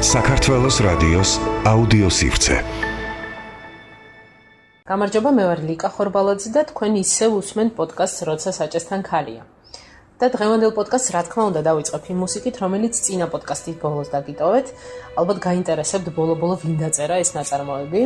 საქართველოს რადიოს აუდიო სივრცე. გამარჯობა, მე ვარ ლიკა ხორბალაძე და თქვენ ისევ უსმენთ პოდკასტს როცა საჭესთან ქალია. და დღევანდელ პოდკასტს რა თქმა უნდა დავიწყებ იმ მუსიკით, რომელიც წინა პოდკასტის ბოლოს დაგიტოვეთ. ალბათ გაინტერესებთ ბოლო-ბოლო ვინ დაწერა ეს ნაწარმოები.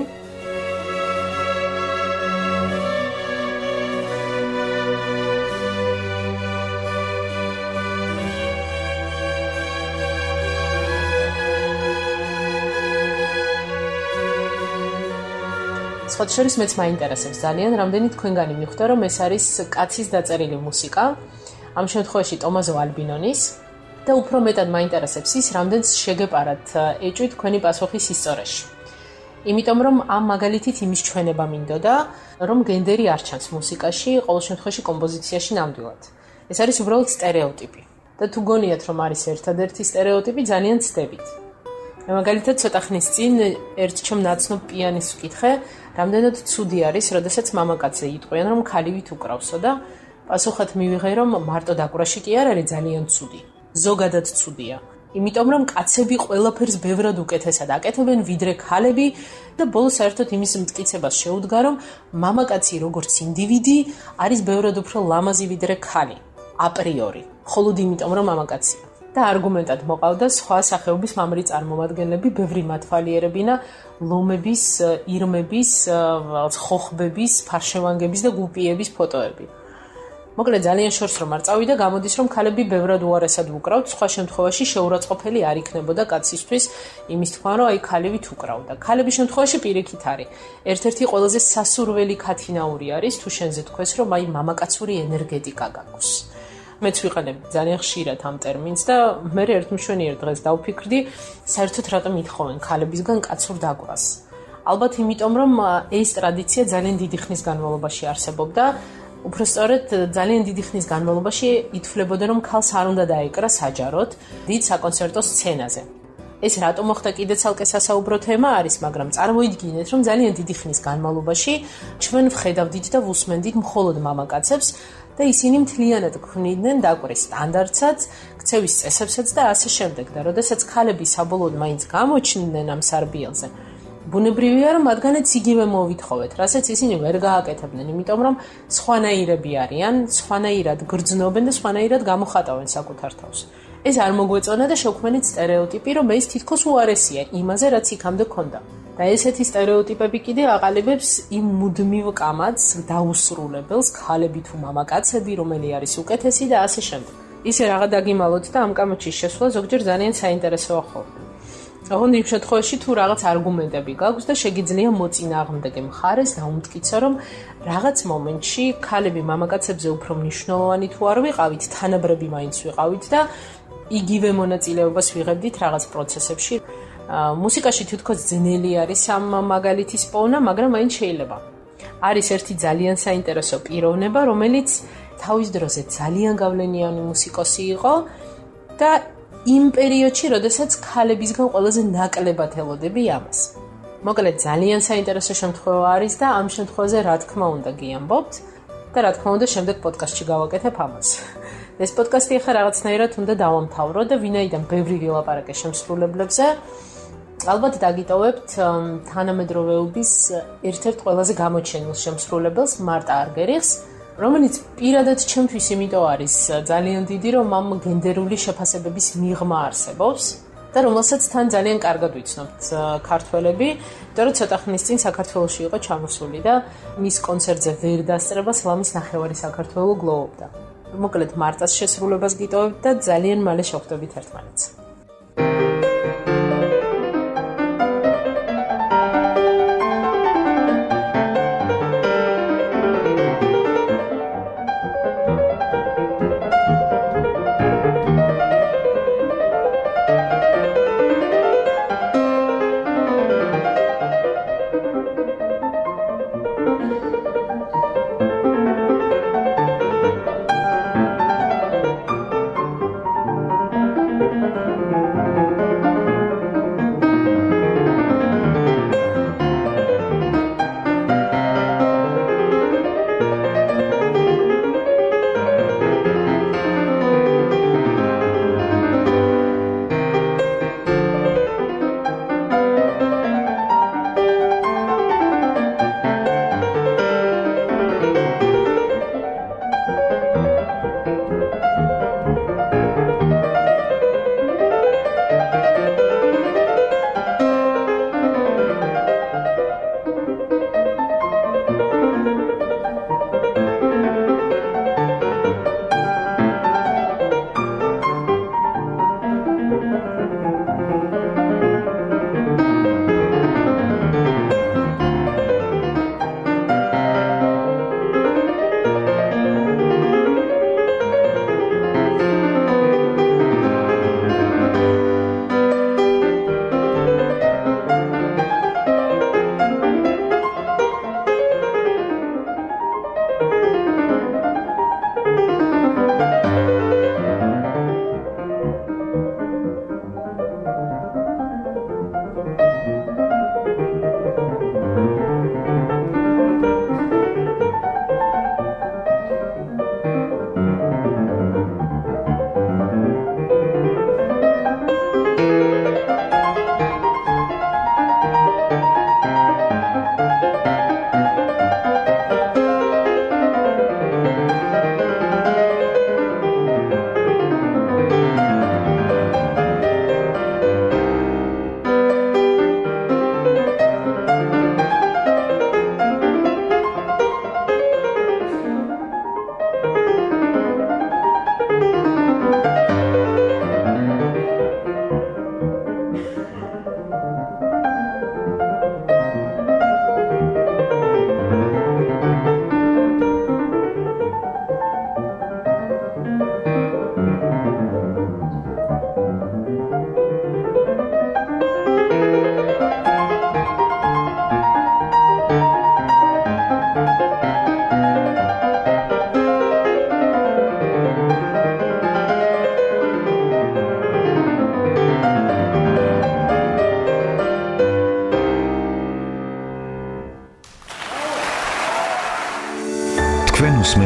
სხვა შორის მეც მაინტერესებს ძალიან, რამდენი თქვენგანი მიხვდა რომ ეს არის კაცის დაწერილი მუსიკა. ამ შემთხვევაში ტომაზო ალბინონის და უფრო მეტად მაინტერესებს ის, რამდენს შეგეპარათ ეჭვი თქვენი პასუხის ისტორიაში. იმიტომ რომ ამ მაგალითით იმის ჩვენება მინდოდა, რომ გენდერი არ ჩანს მუსიკაში, ყოველ შემთხვევაში კომპოზიციაში ნამდვილად. ეს არის უბრალოდ სტერეოტიპი. და თუ გონიათ რომ არის ერთადერთი სტერეოტიპი, ძალიან ცდებით. მაგალითად ცოტა ხნის წინ ერთ ჩემ ნაცნობ პიანის ვკითხე, რამდენად ცუდი არის, როდესაც მამაკაცე იტყვიან, რომ ქალივით უკრავსო და პასუხად მივიღე, რომ მარტო დაკვრაში კი არ არის ძალიან ცუდი. ზოგადად ცუდია. იმიტომ რომ კაცები ყველაფერს ბევრად უკეთესად აკეთებენ ვიდრე ქალები და ბოლოს საერთოდ იმის მტკიცებას შეუდგა, რომ მამაკაცი როგორც ინდივიდი არის ბევრად უფრო ლამაზი ვიდრე ქალი. აპრიორი. ხოლოდ იმიტომ რომ მამაკაცია. და არგუმენტად მოყავდა სხვა სახეობის მამრი წარმომადგენლები, ბევრი მათვალიერებინა ლომების, ირმების, ხოხბების, ფარშევანგების და გუპიების ფოტოები. მოკლედ ძალიან შორს რომ არ წავიდა, გამოდის რომ ქალები ბევრად უარესად უკრავთ, სხვა შემთხვევაში შეურაცხყოფელი არ იქნებოდა კაცისთვის იმის თქვა, რომ აი ქალივით უკრავდა. ქალების შემთხვევაში პირიქით არის. ერთ-ერთი ყველაზე სასურველი ქათინაური არის თუ შენზე თქვეს, რომ აი მამაკაცური ენერგეტიკა გაქვს. მეც ვიყენებ ძალიან ხშირად ამ ტერმინს და მე ერთ მშვენიერ დღეს დავფიქრდი, საერთოდ რატომ ითხოვენ ქალებისგან კაცურ დაკვას. ალბათ იმიტომ, რომ ეს ტრადიცია ძალიან დიდი ხნის განმავლობაში არსებობდა. უბრალოდ ძალიან დიდი ხნის განმავლობაში ითვლებოდა, რომ ქალს არ უნდა დაეკრა საჯაროდ დიდ საკონცერტო სცენაზე. ეს რატომ მოხდა კიდე ცალკე სასაუბრო თემა არის, მაგრამ წარმოიდგინეთ, რომ ძალიან დიდი ხნის განმავლობაში ჩვენ ვხედავდით და ვუსმენდით მხოლოდ მამაკაცებს და ისინი მთლიანად ქმნიდნენ დაკვრის სტანდარტსაც, ქცევის წესებსაც და ასე შემდეგ და როდესაც ქალები საბოლოოდ მაინც გამოჩნდნენ ამ სარბიელზე, ბუნებრივია რომ მათგანაც იგივე მოვითხოვეთ, რასაც ისინი ვერ გააკეთებდნენ, იმიტომ რომ სხვანაირები არიან, სხვანაირად გრძნობენ და სხვანაირად გამოხატავენ საკუთარ თავს. ეს არ მოგვეწონა და შევქმნით стереოტიპი, რომ ეს თითქოს უარესია იმაზე, რაც იქამდე ქონდა. და ესეთი стереოტიპები კიდე აყალიბებს იმ მუდმივ კამათს, დაუსრულებელს, ქალები თუ მამაკაცები, რომელი არის უკეთესი და ასე შემდეგ. ისე რაღა დაგიმალოთ და ამ კამათში შესვლა ზოგჯერ ძალიან საინტერესოა ხოლმე. ოღონდ იმ შემთხვევაში თუ რაღაც არგუმენტები გაქვს და შეგიძლია მოწინააღმდეგე მხარეს დაუმტკიცო, რომ რაღაც მომენტში ქალები მამაკაცებზე უფრო მნიშვნელოვანი თუ არ ვიყავით, თანაბრები მაინც ვიყავით და იგივე მონაწილეობას ვიღებდით რაღაც პროცესებში. მუსიკაში თვითონ ძნელი არის ამ მაგალითის პოვნა, მაგრამ მაინც შეიძლება. არის ერთი ძალიან საინტერესო პიროვნება, რომელიც თავის დროზე ძალიან გავლენიანი მუსიკოსი იყო და იმ პერიოდში, როდესაც ქალებისგან ყველაზე ნაკლებად ელოდები ამას. მოკლედ ძალიან საინტერესო შემთხვევა არის და ამ შემთხვევაზე რა თქმა უნდა გიამბობთ და რა თქმა უნდა შემდეგ პოდკასტში გავაკეთებ ამას. ეს პოდკასტი ახლა რაღაცნაირად უნდა დავამთავრო და ვინაიდან ბევრი ვილაპარაკე შემსრულებლებზე, ალბათ დაგიტოვებთ თანამედროვეობის ერთ-ერთ ყველაზე გამოჩენილ შემსრულებელს მარტა არგერიხს. რომელიც პირადად ჩემთვის იმიტომ არის ძალიან დიდი, რომ ამ გენდერული შეფასებების მიღმა არსებობს და რომელსაც თან ძალიან კარგად ვიცნობთ ქართველები, იმიტომ რომ ცოტა ხნის წინ საქართველოსში იყო ჩამოსული და მის კონცერტზე ვერ დასწრებას ლამის ნახევარი საქართველოს გლოვობდა. მოკლედ მარტას შესრულებას გიტოვებთ და ძალიან მალე შევხვდებით ერთმანეთს.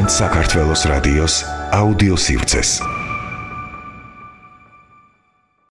საქართველოს რადიოს აუდიო სივრცეს.